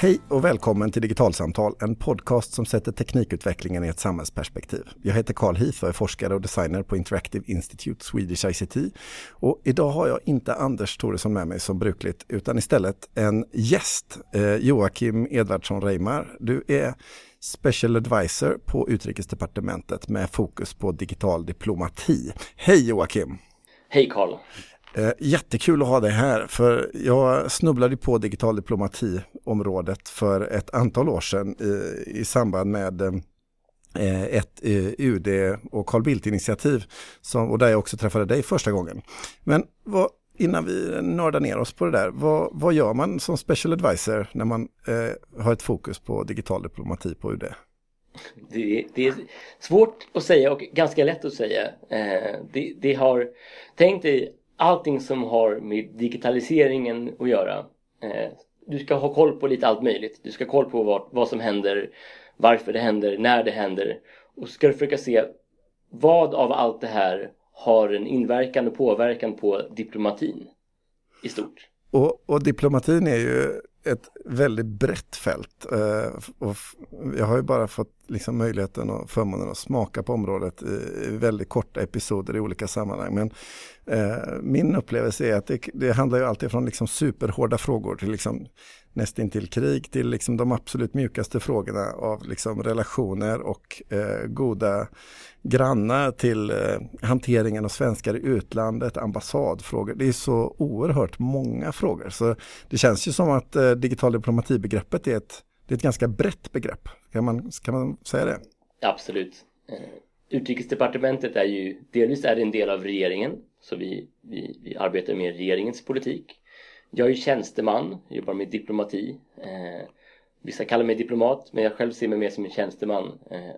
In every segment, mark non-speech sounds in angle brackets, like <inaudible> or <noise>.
Hej och välkommen till Digitalsamtal, en podcast som sätter teknikutvecklingen i ett samhällsperspektiv. Jag heter Carl Heath och är forskare och designer på Interactive Institute Swedish ICT. Och idag har jag inte Anders Thoresson med mig som brukligt, utan istället en gäst, eh, Joakim Edvardsson Reimar. Du är Special Advisor på Utrikesdepartementet med fokus på digital diplomati. Hej Joakim! Hej Carl! Eh, jättekul att ha dig här, för jag snubblade på digital diplomati-området för ett antal år sedan i, i samband med eh, ett eh, UD och Carl Bildt-initiativ och där jag också träffade dig första gången. Men vad, innan vi nördar ner oss på det där, vad, vad gör man som special advisor när man eh, har ett fokus på digital diplomati på UD? Det, det, är svårt att säga och ganska lätt att säga. Eh, det, det, har, tänkt i allting som har med digitaliseringen att göra. Eh, du ska ha koll på lite allt möjligt. Du ska ha koll på vad, vad som händer, varför det händer, när det händer. Och så ska du försöka se vad av allt det här har en inverkan och påverkan på diplomatin i stort. Och, och diplomatin är ju ett väldigt brett fält. Eh, och jag har ju bara fått liksom möjligheten och förmånen att smaka på området i väldigt korta episoder i olika sammanhang. Men eh, min upplevelse är att det, det handlar ju alltid från liksom superhårda frågor till liksom nästintill krig till liksom de absolut mjukaste frågorna av liksom relationer och eh, goda grannar till eh, hanteringen av svenskar i utlandet, ambassadfrågor. Det är så oerhört många frågor. Så det känns ju som att eh, digital diplomatibegreppet är ett, det är ett ganska brett begrepp. Kan man, kan man säga det? Absolut. Eh, utrikesdepartementet är ju delvis är en del av regeringen så vi, vi, vi arbetar med regeringens politik. Jag är tjänsteman, jobbar med diplomati. Eh, vissa kallar mig diplomat, men jag själv ser mig mer som en tjänsteman. Eh,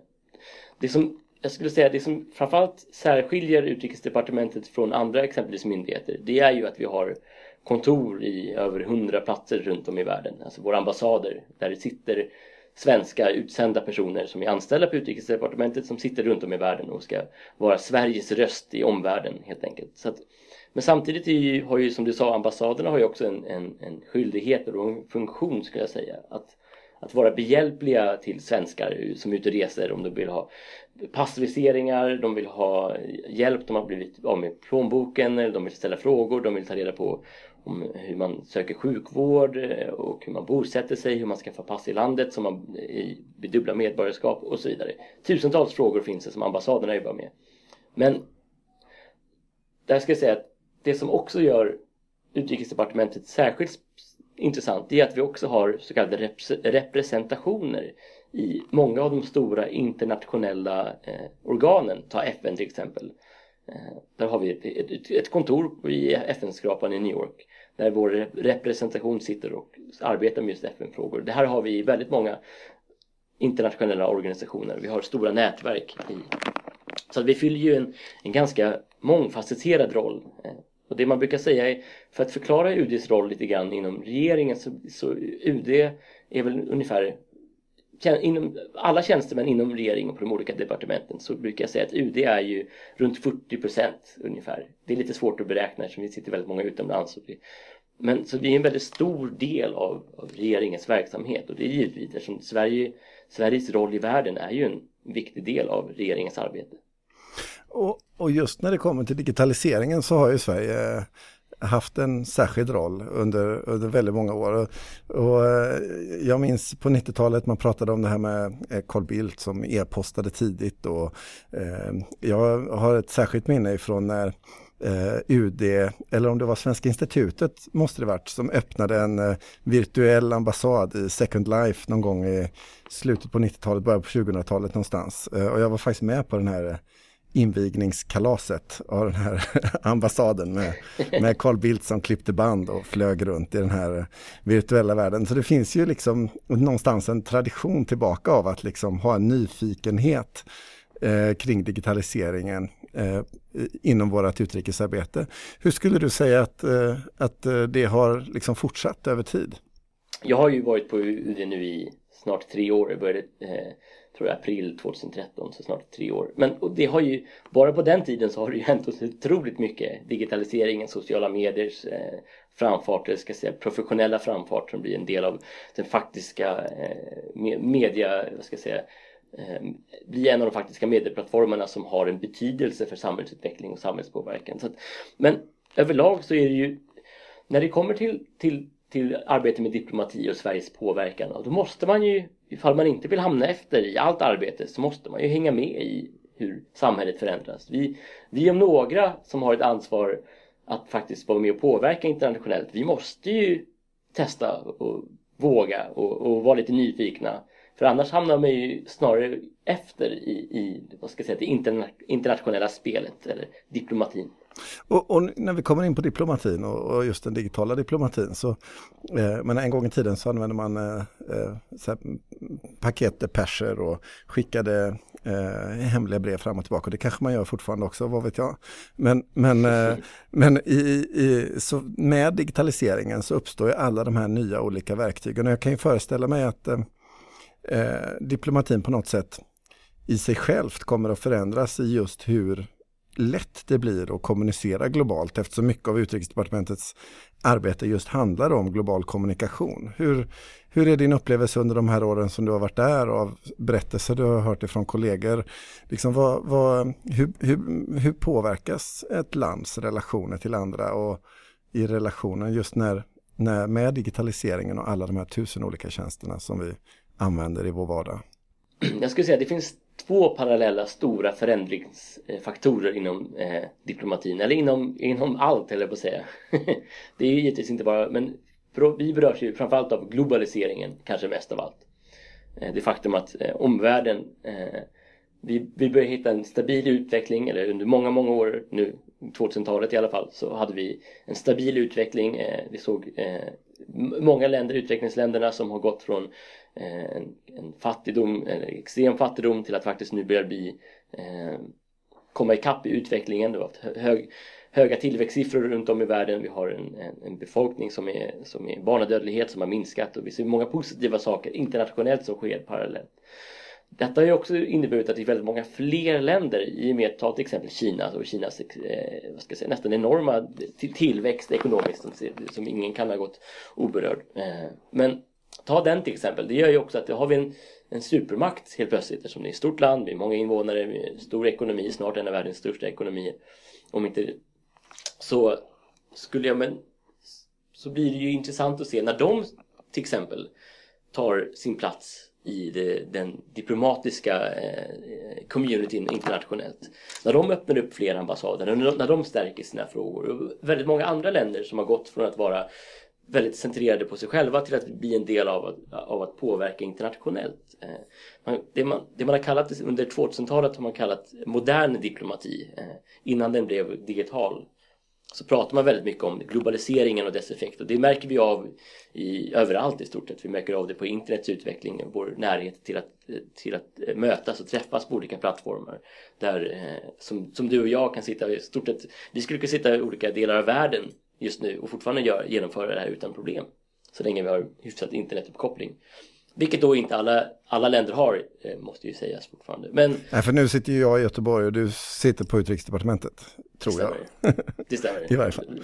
det som jag skulle säga det som framförallt särskiljer utrikesdepartementet från andra exempelvis myndigheter det är ju att vi har kontor i över hundra platser runt om i världen, alltså våra ambassader där det sitter svenska utsända personer som är anställda på utrikesdepartementet som sitter runt om i världen och ska vara Sveriges röst i omvärlden helt enkelt. Så att, men samtidigt ju, har ju som du sa ambassaderna har ju också en, en, en skyldighet och en funktion skulle jag säga att att vara behjälpliga till svenskar som är ute och reser om de vill ha passviseringar, de vill ha hjälp, de har blivit av med plånboken, eller de vill ställa frågor, de vill ta reda på om hur man söker sjukvård eh, och hur man bosätter sig, hur man skaffar pass i landet som man eh, vid dubbla medborgarskap och så vidare. Tusentals frågor finns det som ambassaderna jobbar med. Men där ska jag säga att det som också gör Utrikesdepartementet särskilt intressant är att vi också har så kallade representationer i många av de stora internationella eh, organen. Ta FN till exempel. Eh, där har vi ett, ett, ett kontor i FN-skrapan i New York där vår representation sitter och arbetar med just FN-frågor. Det här har vi i väldigt många internationella organisationer. Vi har stora nätverk i. Så att vi fyller ju en, en ganska mångfacetterad roll. Eh, och det man brukar säga är, för att förklara UDs roll lite grann inom regeringen så, så UD är väl ungefär inom, alla tjänstemän inom regeringen på de olika departementen så brukar jag säga att UD är ju runt 40 procent ungefär. Det är lite svårt att beräkna eftersom vi sitter väldigt många utomlands. Men så vi är en väldigt stor del av, av regeringens verksamhet och det är givetvis eftersom Sverige, Sveriges roll i världen är ju en viktig del av regeringens arbete. Och, och just när det kommer till digitaliseringen så har ju Sverige haft en särskild roll under, under väldigt många år. Och, och eh, jag minns på 90-talet man pratade om det här med eh, Carl Bildt som e-postade tidigt. Och, eh, jag har ett särskilt minne ifrån när eh, UD, eller om det var Svenska institutet måste det varit, som öppnade en eh, virtuell ambassad i Second Life någon gång i slutet på 90-talet, början på 2000-talet någonstans. Eh, och jag var faktiskt med på den här eh, invigningskalaset av den här <laughs> ambassaden med, med Carl Bildt som klippte band och flög runt i den här virtuella världen. Så det finns ju liksom någonstans en tradition tillbaka av att liksom ha en nyfikenhet eh, kring digitaliseringen eh, inom vårt utrikesarbete. Hur skulle du säga att, eh, att eh, det har liksom fortsatt över tid? Jag har ju varit på UD nu i snart tre år. Jag började eh, tror jag, april 2013, så snart tre år. Men och det har ju, bara på den tiden så har det ju hänt otroligt mycket. Digitaliseringen, sociala mediers eh, framfart, eller ska jag säga professionella framfart som blir en del av den faktiska eh, media, vad ska jag säga, eh, blir en av de faktiska medieplattformarna som har en betydelse för samhällsutveckling och samhällspåverkan. Så att, men överlag så är det ju när det kommer till, till, till arbete med diplomati och Sveriges påverkan då måste man ju, ifall man inte vill hamna efter i allt arbete så måste man ju hänga med i hur samhället förändras. Vi, vi om några som har ett ansvar att faktiskt vara med och påverka internationellt, vi måste ju testa och våga och, och vara lite nyfikna. För annars hamnar man ju snarare efter i, i vad ska jag säga, det interna internationella spelet eller diplomatin. Och, och, när vi kommer in på diplomatin och, och just den digitala diplomatin så eh, men en gång i tiden så använde man eh, eh så paket depecher och skickade eh, hemliga brev fram och tillbaka. Och det kanske man gör fortfarande också, vad vet jag. Men, men, eh, <laughs> men i, i, så med digitaliseringen så uppstår ju alla de här nya olika verktygen. Och jag kan ju föreställa mig att eh, eh diplomatin på något sätt i sig självt kommer att förändras i just hur lätt det blir att kommunicera globalt eftersom mycket av utrikesdepartementets arbete just handlar om global kommunikation. Hur, hur är din upplevelse under de här åren som du har varit där och av berättelser du har hört ifrån kollegor? Liksom vad, vad, hur, hur, hur påverkas ett lands relationer till andra och i relationen just när, när med digitaliseringen och alla de här tusen olika tjänsterna som vi använder i vår vardag? Jag skulle säga att det finns två parallella stora förändringsfaktorer inom eh, diplomatin, eller inom, inom allt eller på att säga. <laughs> det är ju givetvis inte bara, men vi berörs ju framförallt av globaliseringen, kanske mest av allt. Eh, det faktum att eh, omvärlden, eh, vi, vi börjar hitta en stabil utveckling, eller under många, många år nu, 2000-talet i alla fall, så hade vi en stabil utveckling. Eh, vi såg eh, många länder, utvecklingsländerna som har gått från Eh, Eh, en, en fattigdom, en extrem fattigdom till att faktiskt nu börja bli eh, komma ikapp i utvecklingen. Vi har haft hög, höga tillväxtsiffror runt om i världen. Vi har en, en, en, befolkning som är, som är barnadödlighet som har minskat och vi ser många positiva saker internationellt som sker parallellt. Detta har ju också inneburit att det är väldigt många fler länder i och med, ta till exempel Kina och Kinas eh, vad ska jag säga, nästan enorma tillväxt ekonomiskt som, som ingen kan ha gått oberörd. Eh, men Ta den till exempel. Det gör ju också att då har vi en, en supermakt helt plötsligt eftersom det är ett stort land, vi är många invånare, vi har en stor ekonomi, snart en av världens största ekonomier. Om inte så skulle jag men så blir det ju intressant att se när de till exempel tar sin plats i det, den diplomatiska eh, communityn internationellt. När de öppnar upp fler ambassader, när de stärker sina frågor. Och väldigt många andra länder som har gått från att vara väldigt centrerade på sig själva till att bli en del av, av att påverka internationellt. Eh, det man, det man har kallat under 2000-talet har man kallat modern diplomati eh, innan den blev digital. Så pratar man väldigt mycket om globaliseringen och dess effekt och det märker vi av i, överallt i stort sett. Vi märker av det på internets utveckling, vår närhet till att, till att mötas och träffas på olika plattformar. Där, eh, som, som du och jag kan sitta i stort sett, vi skulle kunna sitta i olika delar av världen just nu och fortfarande gör, genomföra det här utan problem. Så länge vi har hyfsat internetuppkoppling. Vilket då inte alla, alla länder har, eh, måste ju sägas fortfarande. Men, Nej, för nu sitter ju jag i Göteborg och du sitter på utrikesdepartementet, tror det jag. <laughs> Det stämmer. I varje fall.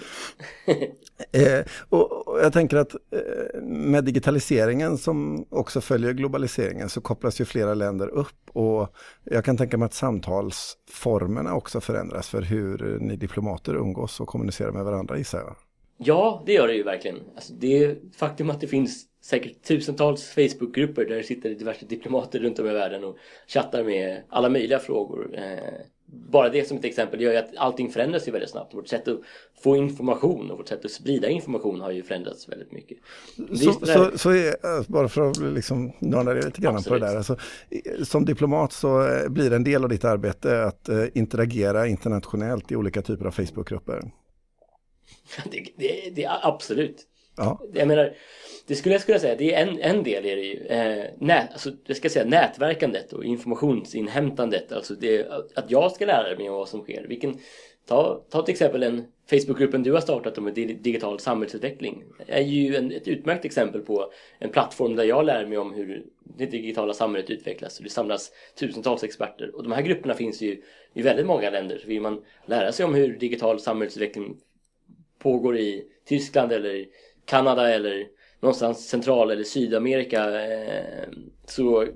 eh, och, och, jag tänker att eh, med digitaliseringen som också följer globaliseringen så kopplas ju flera länder upp och jag kan tänka mig att samtalsformerna också förändras för hur ni diplomater umgås och kommunicerar med varandra gissar jag. Ja, det gör det ju verkligen. Alltså, det faktum att det finns säkert tusentals Facebookgrupper där det sitter diverse diplomater runt om i världen och chattar med alla möjliga frågor. Eh, bara det som ett exempel gör ju att allting förändras ju väldigt snabbt. Vårt sätt att få information och vårt sätt att sprida information har ju förändrats väldigt mycket. Så, så, så är, bara för att liksom nörda lite grann Absolut. på det där. Alltså, som diplomat så eh, blir en del av ditt arbete att eh, interagera internationellt i olika typer av Facebookgrupper. <laughs> det, det, det, absolut. Ja. Jag menar, det skulle jag skulle säga, det är en, en del i det ju. Eh, nät, alltså, jag ska säga nätverkandet och informationsinhämtandet. Alltså det, att jag ska lära mig om vad som sker. Vilken, ta, ta till exempel den Facebookgruppen du har startat om digital samhällsutveckling. Det är ju en, ett utmärkt exempel på en plattform där jag lär mig om hur det digitala samhället utvecklas. Det samlas tusentals experter och de här grupperna finns ju i väldigt många länder. Så vill man lära sig om hur digital samhällsutveckling pågår i Tyskland eller Kanada eller någonstans Central eller Sydamerika eh, så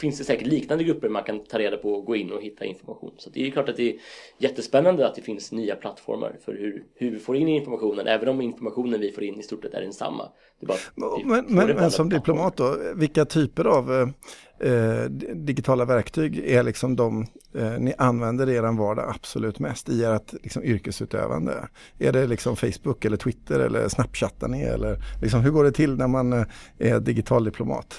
finns det säkert liknande grupper man kan ta reda på och gå in och hitta information. Så det är klart att det är jättespännande att det finns nya plattformar för hur, hur vi får in informationen, även om informationen vi får in i stort sett är densamma. Det bara, men, men, men som diplomat då, vilka typer av eh, eh, digitala verktyg är liksom de eh, ni använder i er vardag absolut mest i ert liksom, yrkesutövande? Är det liksom Facebook eller Twitter eller Snapchattar ni eller liksom, hur går det till när man eh, är digital diplomat?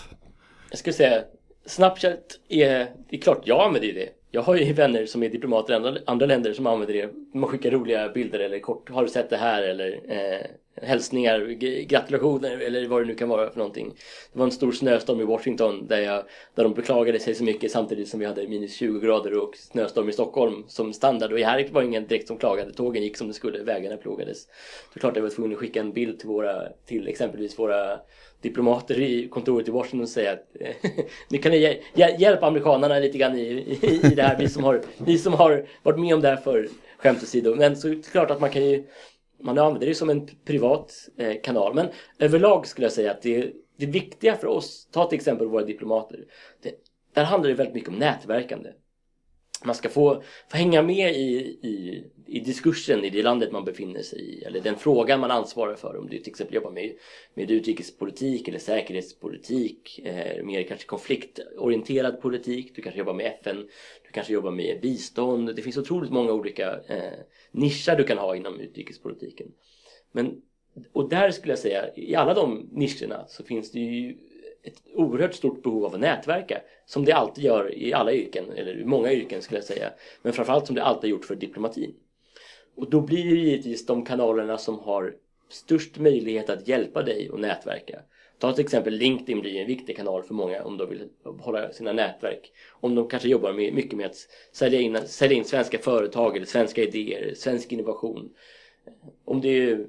Jag skulle säga Snapchat är, det är klart jag använder det. Jag har ju vänner som är diplomater i andra, andra länder som använder det. Man skickar roliga bilder eller kort, har du sett det här eller eh, hälsningar, gratulationer eller vad det nu kan vara för någonting. Det var en stor snöstorm i Washington där, jag, där de beklagade sig så mycket samtidigt som vi hade minus 20 grader och snöstorm i Stockholm som standard. Och här var ingen direkt som klagade. Tågen gick som det skulle, vägarna plogades. Det är klart jag var tvungen att skicka en bild till, våra, till exempelvis våra diplomater i kontoret i Washington och säga att <laughs> ni kan hjäl hjälpa amerikanerna lite grann i, i, i det här. Vi som, har, vi som har varit med om det här för skämt åsido. Men så är det klart att man kan ju man använder det som en privat eh, kanal. Men överlag skulle jag säga att det, det viktiga för oss, ta till exempel våra diplomater. Det, där handlar det väldigt mycket om nätverkande. Man ska få, få hänga med i, i, i diskursen i det landet man befinner sig i eller den frågan man ansvarar för. Om du till exempel jobbar med, med utrikespolitik eller säkerhetspolitik, eh, mer kanske konfliktorienterad politik, du kanske jobbar med FN, du kanske jobbar med bistånd. Det finns otroligt många olika eh, nischer du kan ha inom utrikespolitiken. Men, och där skulle jag säga, i alla de nischerna så finns det ju ett oerhört stort behov av att nätverka. Som det alltid gör i alla yrken, eller i många yrken skulle jag säga. Men framförallt som det alltid gjort för diplomatin. Och då blir det givetvis de kanalerna som har störst möjlighet att hjälpa dig att nätverka. Ta till exempel LinkedIn blir en viktig kanal för många om de vill hålla sina nätverk. Om de kanske jobbar med, mycket med att sälja in, sälja in svenska företag eller svenska idéer, svensk innovation. Om du är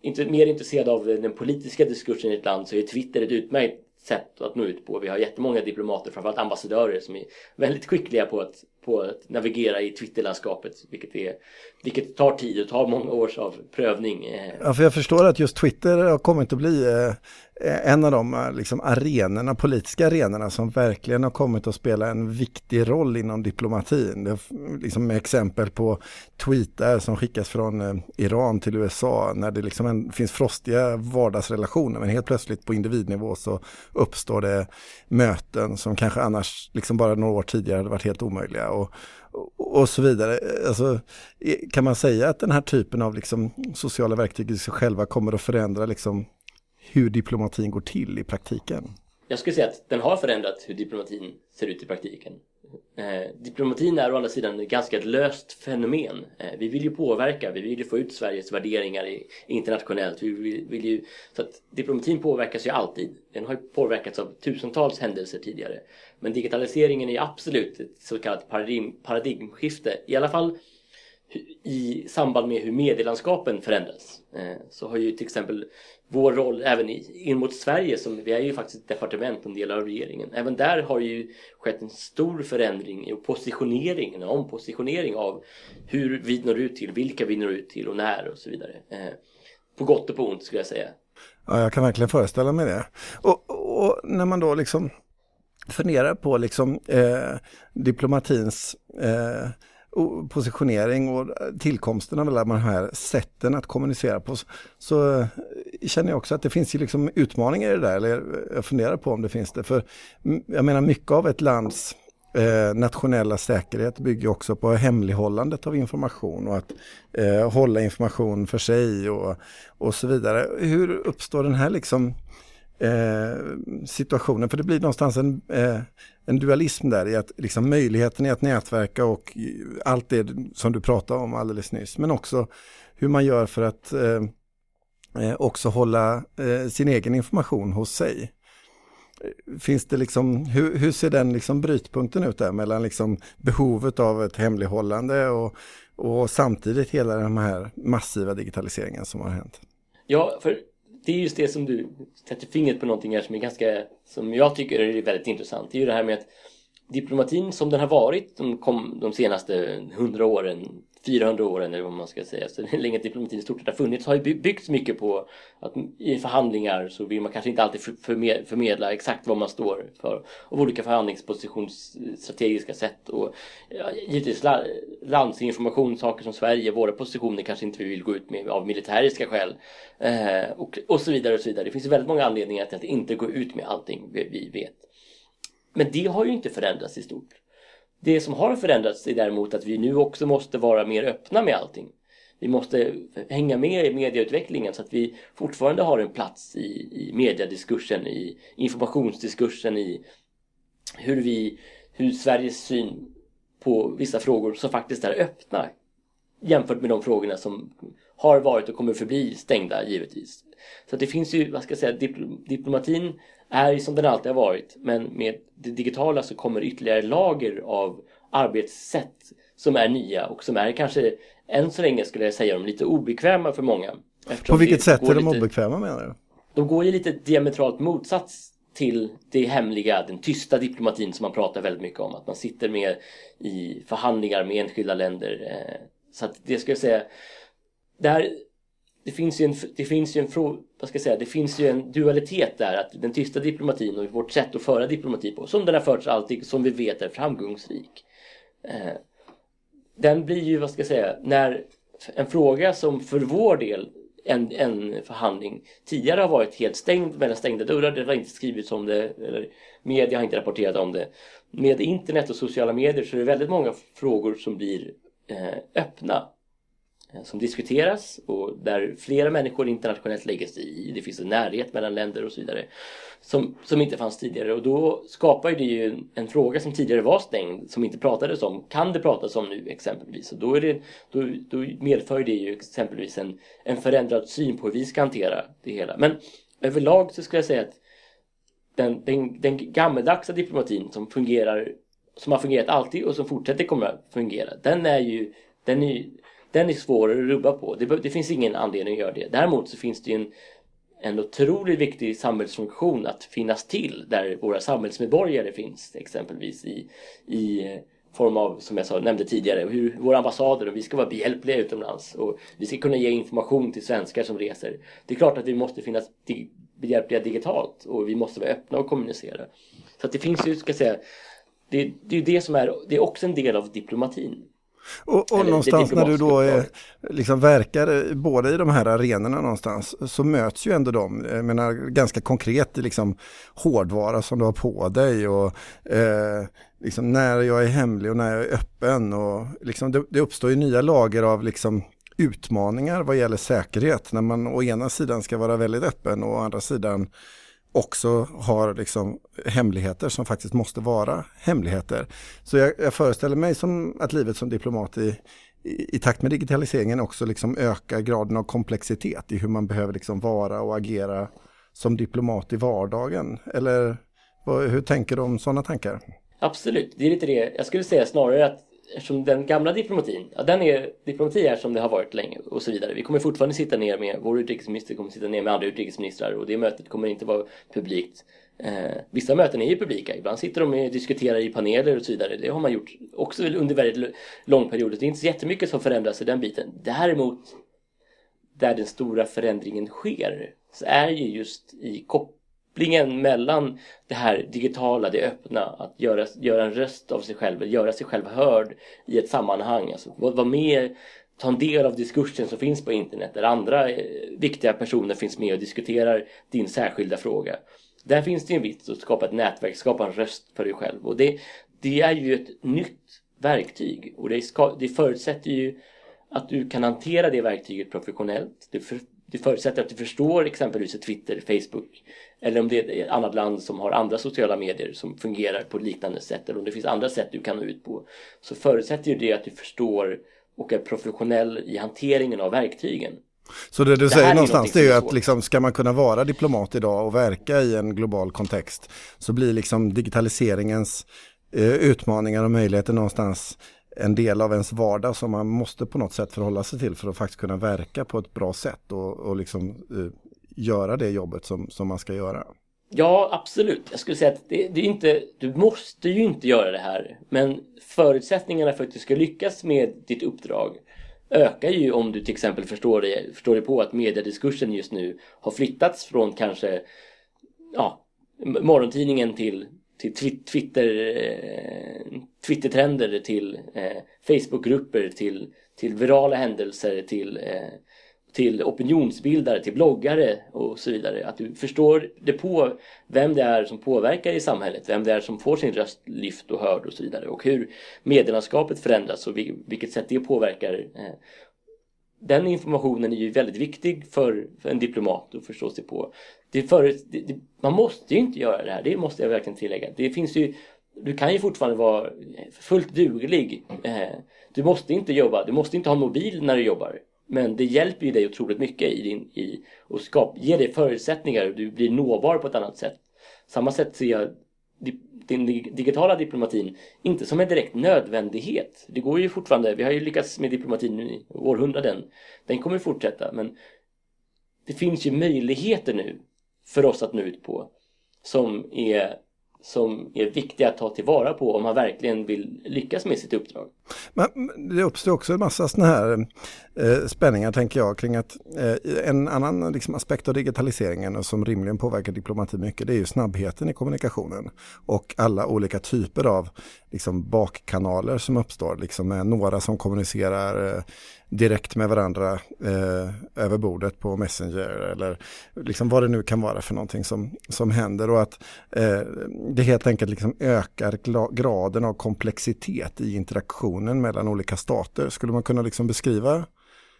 inte mer intresserad av den politiska diskursen i ett land så är Twitter ett utmärkt sätt att nå ut på. Vi har jättemånga diplomater, framförallt ambassadörer som är väldigt skickliga på att, på att navigera i Twitterlandskapet vilket, är, vilket tar tid och tar många års av prövning. Eh. Ja, för jag förstår att just Twitter har kommit att bli eh, en av de eh, liksom, arenorna, politiska arenorna som verkligen har kommit att spela en viktig roll inom diplomatin. Det är liksom med exempel på tweetar som skickas från Iran till USA när det liksom en, finns frostiga vardagsrelationer men helt plötsligt på individnivå så uppstår det möten som kanske annars liksom bara några år tidigare hade varit helt omöjliga. Och, och så vidare. Alltså, kan man säga att den här typen av liksom, sociala verktyg i sig själva kommer att förändra liksom, hur diplomatin går till i praktiken? Jag skulle säga att den har förändrat hur diplomatin ser ut i praktiken. Eh, diplomatin är å andra sidan ett ganska löst fenomen. Eh, vi vill ju påverka, vi vill ju få ut Sveriges värderingar i, internationellt. Vi vill, vill, ju, så att diplomatin påverkas ju alltid. Den har ju påverkats av tusentals händelser tidigare. Men digitaliseringen är absolut ett så kallat paradigm, paradigmskifte. I alla fall i samband med hur medielandskapen förändras. Eh, så har ju till exempel vår roll även in mot Sverige, som vi är ju faktiskt ett departement och en del av regeringen. Även där har ju skett en stor förändring i positioneringen, en ompositionering av hur vi når ut till, vilka vi når ut till och när och så vidare. Eh, på gott och på ont skulle jag säga. Ja, jag kan verkligen föreställa mig det. Och, och när man då liksom funderar på liksom eh, diplomatins eh, positionering och eh, tillkomsten av alla de här sätten att kommunicera på så eh, känner jag också att det finns ju liksom utmaningar i det där, eller eh, jag funderar på om det finns det. För jag menar mycket av ett lands eh, nationella säkerhet bygger också på hemlighållandet av information och att eh, hålla information för sig och, och så vidare. Hur uppstår den här liksom eh, situationen? För det blir någonstans en, eh, en dualism där i att liksom möjligheten i att nätverka och allt det som du pratade om alldeles nyss. Men också hur man gör för att eh, eh också hålla eh, sin egen information hos sig. Finns det liksom, hur, hur ser den liksom brytpunkten ut där mellan liksom behovet av ett hemlighållande och, och samtidigt hela den här massiva digitaliseringen som har hänt? Ja, för det är just det som du sätter fingret på någonting här som är ganska, som jag tycker är väldigt intressant. Det är ju det här med att diplomatin som den har varit de, kom, de senaste hundra åren 400 åren eller vad man ska säga, så länge diplomatin i stort sett har funnits har ju byggts mycket på att i förhandlingar så vill man kanske inte alltid förmedla exakt vad man står för av olika förhandlingspositionsstrategiska sätt och ja, givetvis landsinformation, saker som Sverige, våra positioner kanske inte vi vill gå ut med av militäriska skäl eh, och, och så vidare och så vidare. Det finns väldigt många anledningar till att inte gå ut med allting vi, vi vet. Men det har ju inte förändrats i stort. Det som har förändrats är däremot att vi nu också måste vara mer öppna med allting. Vi måste hänga med i mediautvecklingen så att vi fortfarande har en plats i, i mediediskursen, i informationsdiskursen, i hur vi, hur Sveriges syn på vissa frågor som faktiskt är öppna jämfört med de frågorna som har varit och kommer förbli stängda givetvis. Så det finns ju, vad ska jag säga, diplomatin är ju som den alltid har varit men med det digitala så kommer ytterligare lager av arbetssätt som är nya och som är kanske än så länge skulle jag säga de lite obekväma för många. På vilket sätt är de lite, obekväma menar du? De går ju lite diametralt motsats till det hemliga, den tysta diplomatin som man pratar väldigt mycket om. Att man sitter med i förhandlingar med enskilda länder. Eh, så att det ska jag säga, där det finns ju en, det finns ju en, vad ska jag säga, det finns ju en dualitet där att den tysta diplomatin och vårt sätt att föra diplomati på, som den har förts alltid, som vi vet är framgångsrik. Eh, den blir ju, vad ska jag säga, när en fråga som för vår del en, en förhandling tidigare har varit helt stängd mellan stängda dörrar. Det har inte skrivits om det, eller media har inte rapporterat om det. Med internet och sociala medier så är det väldigt många frågor som blir eh, öppna Eh, som diskuteras och där flera människor internationellt lägger sig i. Det finns en närhet mellan länder och så vidare som, som inte fanns tidigare och då skapar det ju en, en, fråga som tidigare var stängd som inte pratades om. Kan det pratas om nu exempelvis? Och då, är det, då, då medför det ju exempelvis en, en förändrad syn på hur vi ska hantera det hela. Men överlag så skulle jag säga att den, den, den gammeldags diplomatin som fungerar som har fungerat alltid och som fortsätter komma att fungera den är ju den är den är svårare att rubba på. Det, det, finns ingen anledning att göra det. Däremot så finns det ju en, en otroligt viktig samhällsfunktion att finnas till där våra samhällsmedborgare finns exempelvis i, i eh, form av, som jag sa, nämnde tidigare, hur våra ambassader och vi ska vara behjälpliga utomlands och vi ska kunna ge information till svenskar som reser. Det är klart att vi måste finnas dig behjälpliga digitalt och vi måste vara öppna och kommunicera. Så att det finns ju, ska jag säga, det, det är det som är, det är också en del av diplomatin. Och, och någonstans när du då. är, liksom verkar både i de här arenorna någonstans så möts ju ändå de, jag menar ganska konkret liksom hårdvara som du har på dig och eh, liksom när jag är hemlig och när jag är öppen och liksom det, det uppstår ju nya lager av liksom utmaningar vad gäller säkerhet när man å ena sidan ska vara väldigt öppen och å andra sidan också har liksom hemligheter som faktiskt måste vara hemligheter. Så jag, jag föreställer mig som att livet som diplomat i, i, i, takt med digitaliseringen också liksom ökar graden av komplexitet i hur man behöver liksom vara och agera som diplomat i vardagen. Eller vad, hur tänker du om sådana tankar? Absolut, det är lite det. Jag skulle säga snarare att eftersom den gamla diplomatin, ja, den är, diplomati är som det har varit länge och så vidare. Vi kommer fortfarande sitta ner med, vår utrikesminister kommer sitta ner med andra utrikesministrar och det mötet kommer inte vara publikt. Eh, vissa möten är ju publika, ibland sitter de och diskuterar i paneler och så vidare. Det har man gjort också under väldigt lång period. Det är inte så jättemycket som förändras i den biten. Däremot, där den stora förändringen sker, så är ju just i kop kopplingen mellan det här digitala, det öppna, att göra, göra en röst av sig själv, göra sig själv hörd i ett sammanhang. Alltså, vara med, ta en del av diskursen som finns på internet där andra eh, viktiga personer finns med och diskuterar din särskilda fråga. Där finns det en vits att skapa ett nätverk, skapa en röst för dig själv. Och det, det är ju ett nytt verktyg och det, ska, det förutsätter ju att du kan hantera det verktyget professionellt. Det, för, det förutsätter att du förstår exempelvis Twitter, Facebook eller om det är ett annat land som har andra sociala medier som fungerar på liknande sätt eller om det finns andra sätt du kan nå ut på så förutsätter ju det att du förstår och är professionell i hanteringen av verktygen. Så det du det säger någonstans det är ju att liksom, ska man kunna vara diplomat idag och verka i en global kontext så blir liksom digitaliseringens eh, utmaningar och möjligheter någonstans en del av ens vardag som man måste på något sätt förhålla sig till för att faktiskt kunna verka på ett bra sätt och, och liksom, eh, göra det jobbet som, som man ska göra. Ja, absolut. Jag skulle säga att det, det, är inte, du måste ju inte göra det här. Men förutsättningarna för att du ska lyckas med ditt uppdrag ökar ju om du till exempel förstår dig, förstår dig på att mediediskursen just nu har flyttats från kanske ja, morgontidningen till, till Twitter, eh, Twittertrender till eh, Facebookgrupper till, till virala händelser till eh, till opinionsbildare, till bloggare och så vidare. Att du förstår det på vem det är som påverkar i samhället, vem det är som får sin röst lyft och hörd och så vidare. Och hur medielandskapet förändras och vilket sätt det påverkar. Eh, den informationen är ju väldigt viktig för, en diplomat att förstå sig på. Det för, det, det, man måste ju inte göra det här, det måste jag verkligen tillägga. Det finns ju du kan ju fortfarande vara fullt duglig. Eh, du måste inte jobba, du måste inte ha mobil när du jobbar. Men det hjälper ju dig otroligt mycket i din, i, och skap, ger dig förutsättningar och du blir nåbar på ett annat sätt. Samma sätt ser jag den digitala diplomatin inte som en direkt nödvändighet. Det går ju fortfarande, vi har ju lyckats med diplomatin i århundraden. Den kommer fortsätta men det finns ju möjligheter nu för oss att nå ut på som är som är viktiga att ta tillvara på om man verkligen vill lyckas med sitt uppdrag. Men det uppstår också en massa sådana här eh, spänningar tänker jag kring att eh, en annan liksom, aspekt av digitaliseringen och som rimligen påverkar diplomati mycket det är ju snabbheten i kommunikationen och alla olika typer av liksom, bakkanaler som uppstår, liksom med några som kommunicerar eh, direkt med varandra eh, över bordet på Messenger eller liksom vad det nu kan vara för någonting som, som händer och att eh, det helt enkelt liksom ökar graden av komplexitet i interaktionen mellan olika stater. Skulle man kunna liksom beskriva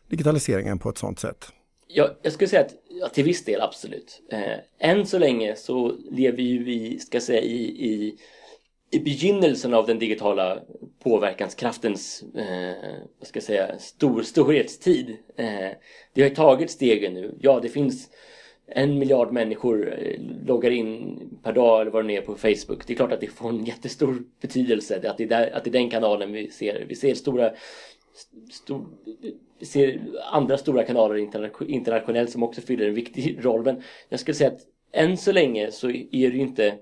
digitaliseringen på ett sådant sätt? Ja, jag skulle säga att ja, till viss del absolut. Eh, än så länge så lever ju vi, ska säga, i, i i begynnelsen av den digitala påverkanskraftens eh, vad ska jag säga, stor, storhetstid. Eh, det har tagit stegen nu. Ja, det finns en miljard människor eh, loggar in per dag eller vad det nu är på Facebook. Det är klart att det får en jättestor betydelse att det är, där, att det är den kanalen vi ser. Vi ser stora stor, vi ser andra stora kanaler internationellt som också fyller en viktig roll. Men jag skulle säga att än så länge så är det ju inte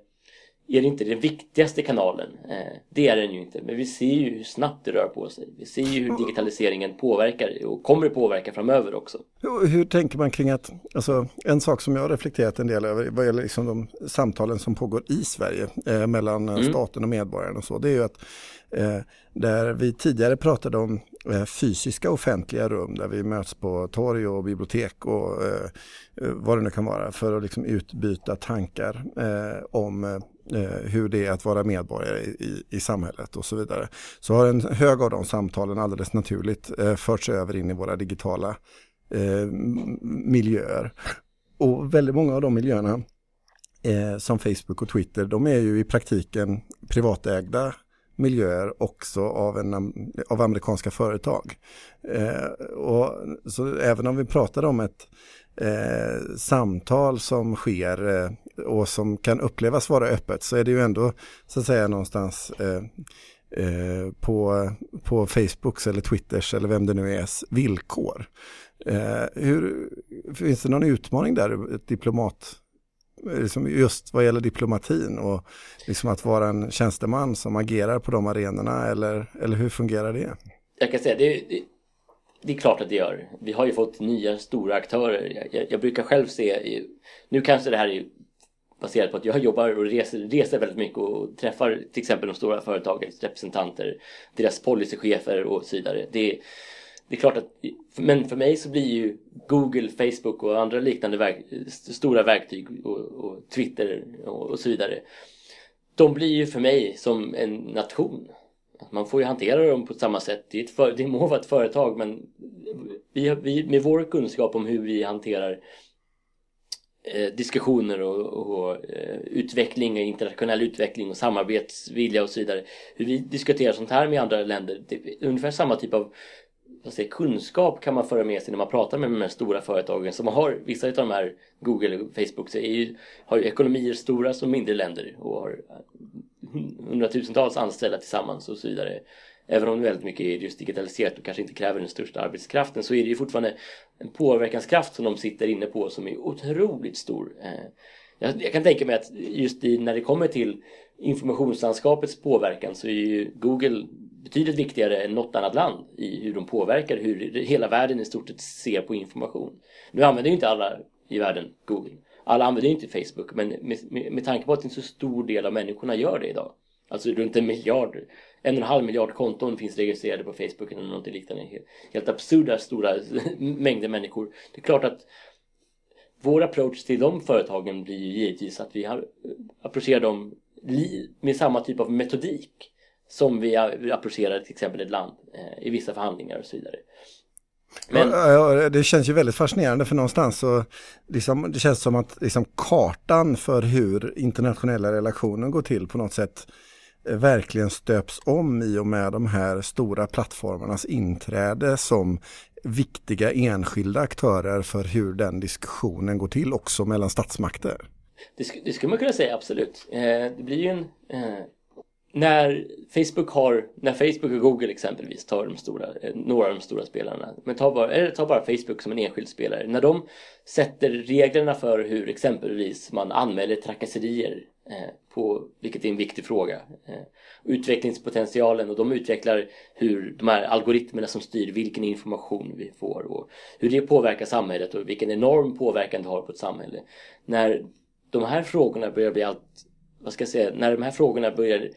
är det inte den viktigaste kanalen. Eh, det är den ju inte. Men vi ser ju hur snabbt det rör på sig. Vi ser ju hur digitaliseringen påverkar och kommer att påverka framöver också. Hur, tänker man kring att, alltså en sak som jag har reflekterat en del över vad gäller liksom de samtalen som pågår i Sverige eh, mellan mm. staten och medborgarna och så, det är ju att eh, där vi tidigare pratade om eh, fysiska offentliga rum där vi möts på torg och bibliotek och eh, eh, vad det nu kan vara för att liksom utbyta tankar om Eh, hur det är att vara medborgare i, i, samhället och så vidare. Så har en hög av de samtalen alldeles naturligt eh, förts över in i våra digitala eh, miljöer. Och väldigt många av de miljöerna som Facebook och Twitter, de är ju i praktiken privatägda miljöer också av, en, av amerikanska företag. Eh, och, så även om vi pratar om ett eh, samtal som sker eh, och som kan upplevas vara öppet så är det ju ändå så att säga någonstans eh, eh, på, på Facebooks eller Twitters eller vem det nu är villkor. Eh, hur, finns det någon utmaning där, ett diplomat liksom just vad gäller diplomatin och liksom att vara en tjänsteman som agerar på de arenorna eller, eller hur fungerar det? Jag kan säga det, det, det är klart att det gör. Vi har ju fått nya stora aktörer. Jag, jag, jag brukar själv se, nu kanske det här är baserat på att jag jobbar och reser, reser väldigt mycket och träffar till exempel de stora företagens representanter, deras policychefer och så vidare. Det, det är klart att, men för mig så blir ju Google, Facebook och andra liknande verk, stora verktyg och, och Twitter och, och, så vidare. De blir ju för mig som en nation. Man får ju hantera dem på samma sätt. Det, är ett för, det må vara ett företag men vi, vi, med vår kunskap om hur vi hanterar Eh, diskussioner och, och eh, utveckling, internationell utveckling och samarbetsvilja och så vidare. Hur vi diskuterar sånt här med andra länder. Det är ungefär samma typ av säger, kunskap kan man föra med sig när man pratar med de här stora företagen som har, vissa av de här Google och Facebook så är ju, har ju ekonomier stora som mindre länder och har hundratusentals anställda tillsammans och så vidare. Även om väldigt mycket är just digitaliserat och kanske inte kräver den största arbetskraften så är det ju fortfarande en påverkanskraft som de sitter inne på som är otroligt stor. Eh, jag, jag kan tänka mig att just i, när det kommer till informationslandskapets påverkan så är ju Google betydligt viktigare än något annat land i hur de påverkar hur hela världen i stort sett ser på information. Nu använder ju inte alla i världen Google. Alla använder ju inte Facebook men med, med, med tanke på att en så stor del av människorna gör det idag. Alltså runt en miljard, en och en halv miljard konton finns registrerade på Facebook eller något liknande. Helt, absurda stora <laughs> mängder människor. Det är klart att vår approach till de företagen blir ju givetvis att vi eh, approcherar dem med samma typ av metodik som vi approcherar till exempel ett land eh, i vissa förhandlingar och så vidare. Men... Ja, det känns ju väldigt fascinerande för någonstans så liksom, det känns som att liksom, kartan för hur internationella relationer går till på något sätt verkligen stöps om i och med de här stora plattformarnas inträde som viktiga enskilda aktörer för hur den diskussionen går till också mellan statsmakter. Det, sk det skulle man kunna säga, absolut. Eh, det blir ju en... Eh, när Facebook har, när Facebook och Google exempelvis tar de stora, eh, några av de stora spelarna, men ta bara, eller ta bara Facebook som en enskild spelare. När de sätter reglerna för hur exempelvis man anmäler trakasserier Eh, på, vilket är en viktig fråga, eh, utvecklingspotentialen och de utvecklar hur de här algoritmerna som styr vilken information vi får och hur det påverkar samhället och vilken enorm påverkan det har på ett samhälle. När de här frågorna börjar bli allt, vad ska jag säga, när de här frågorna börjar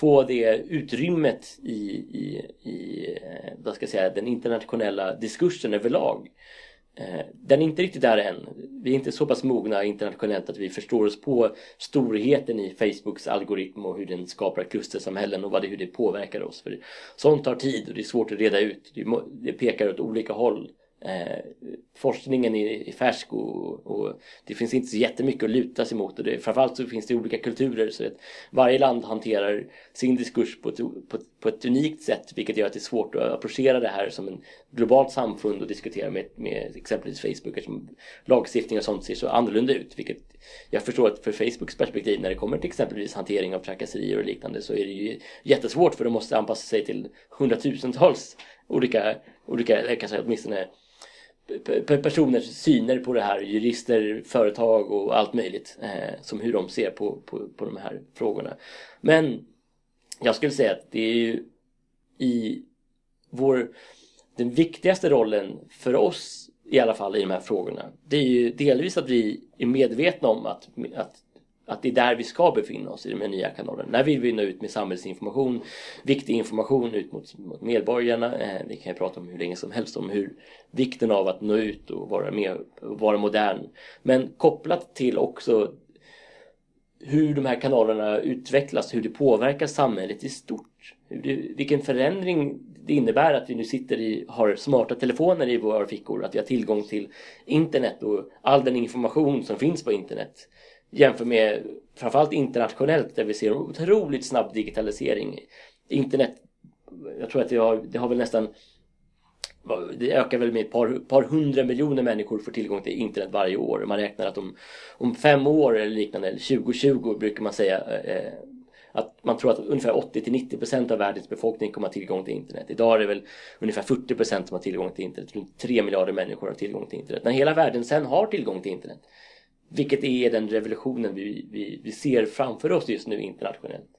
få det utrymmet i, i, i eh, vad ska jag säga, den internationella diskursen överlag. Eh, den är inte riktigt där än. Vi är inte så pass mogna internationellt att vi förstår oss på storheten i Facebooks algoritm och hur den skapar klustersamhällen och vad det, hur det påverkar oss. För sånt tar tid och det är svårt att reda ut. Det pekar åt olika håll. Eh, forskningen är, är färsk och, och, det finns inte så jättemycket att luta sig mot och det, framförallt så finns det olika kulturer så att varje land hanterar sin diskurs på ett, på, på ett unikt sätt vilket gör att det är svårt att approchera det här som en globalt samfund och diskutera med, med exempelvis Facebook eftersom lagstiftning och sånt ser så annorlunda ut vilket jag förstår att för Facebooks perspektiv när det kommer till exempelvis hantering av trakasserier och liknande så är det ju jättesvårt för de måste anpassa sig till hundratusentals olika, olika eller kanske åtminstone personers syner på det här, jurister, företag och allt möjligt eh, som hur de ser på, på, på de här frågorna. Men jag skulle säga att det är ju i vår den viktigaste rollen för oss i alla fall i de här frågorna det är ju delvis att vi är medvetna om att, att att det är där vi ska befinna oss i de här nya kanalerna. När vill vi nå ut med samhällsinformation, viktig information ut mot, mot medborgarna. Eh, vi kan ju prata om hur länge som helst om hur vikten av att nå ut och vara med och vara modern. Men kopplat till också hur de här kanalerna utvecklas, hur det påverkar samhället i stort. Det, vilken förändring det innebär att vi nu sitter i, har smarta telefoner i våra fickor, att vi har tillgång till internet och all den information som finns på internet jämför med framförallt internationellt där vi ser en otroligt snabb digitalisering. Internet, jag tror att det har, det har väl nästan det ökar väl med ett par, par hundra miljoner människor får tillgång till internet varje år. Man räknar att om, om fem år eller liknande, eller 2020 brukar man säga eh, att man tror att ungefär 80-90% av världens befolkning kommer ha tillgång till internet. Idag är det väl ungefär 40% som har tillgång till internet. Runt 3 miljarder människor har tillgång till internet. När hela världen sen har tillgång till internet vilket är den revolutionen vi, vi, vi ser framför oss just nu internationellt.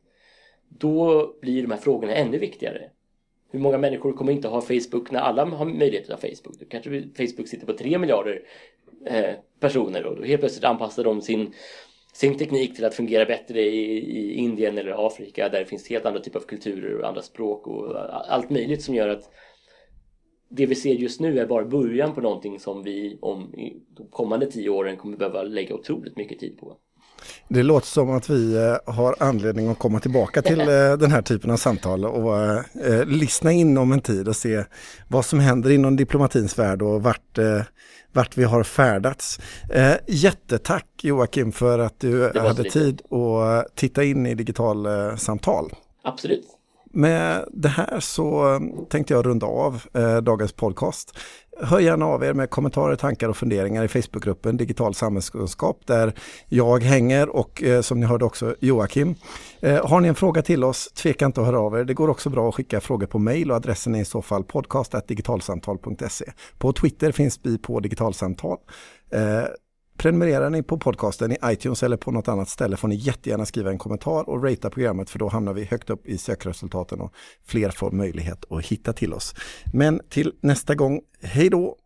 Då blir de här frågorna ännu viktigare. Hur många människor kommer inte ha Facebook när alla har möjlighet att ha Facebook? Då kanske Facebook sitter på 3 miljarder eh, personer och då helt plötsligt anpassar de sin, sin teknik till att fungera bättre i, i Indien eller Afrika där det finns helt andra typer av kulturer och andra språk och allt möjligt som gör att det vi ser just nu är bara början på någonting som vi om de kommande tio åren kommer behöva lägga otroligt mycket tid på. Det låter som att vi eh, har anledning att komma tillbaka till eh, den här typen av samtal och eh, lyssna in om en tid och se vad som händer inom diplomatins värld och vart, eh, vart vi har färdats. Eh, jättetack Joakim för att du hade tid att titta in i digital samtal. Absolut. Med det här så eh, tänkte jag runda av eh, dagens podcast. Hör gärna av er med kommentarer, tankar och funderingar i Facebookgruppen Digital samhällskunskap där jag hänger och eh, som ni hörde också Joakim. Eh, har ni en fråga till oss, tveka inte att höra av er. Det går också bra att skicka frågor på mail och adressen är i så fall podcast.digitalsamtal.se. På Twitter finns vi på digitalsamtal. Eh, Prenumererar ni på podcasten i iTunes eller på något annat ställe får ni jättegärna skriva en kommentar och ratea programmet för då hamnar vi högt upp i sökresultaten och fler får möjlighet att hitta till oss. Men till nästa gång, hej då!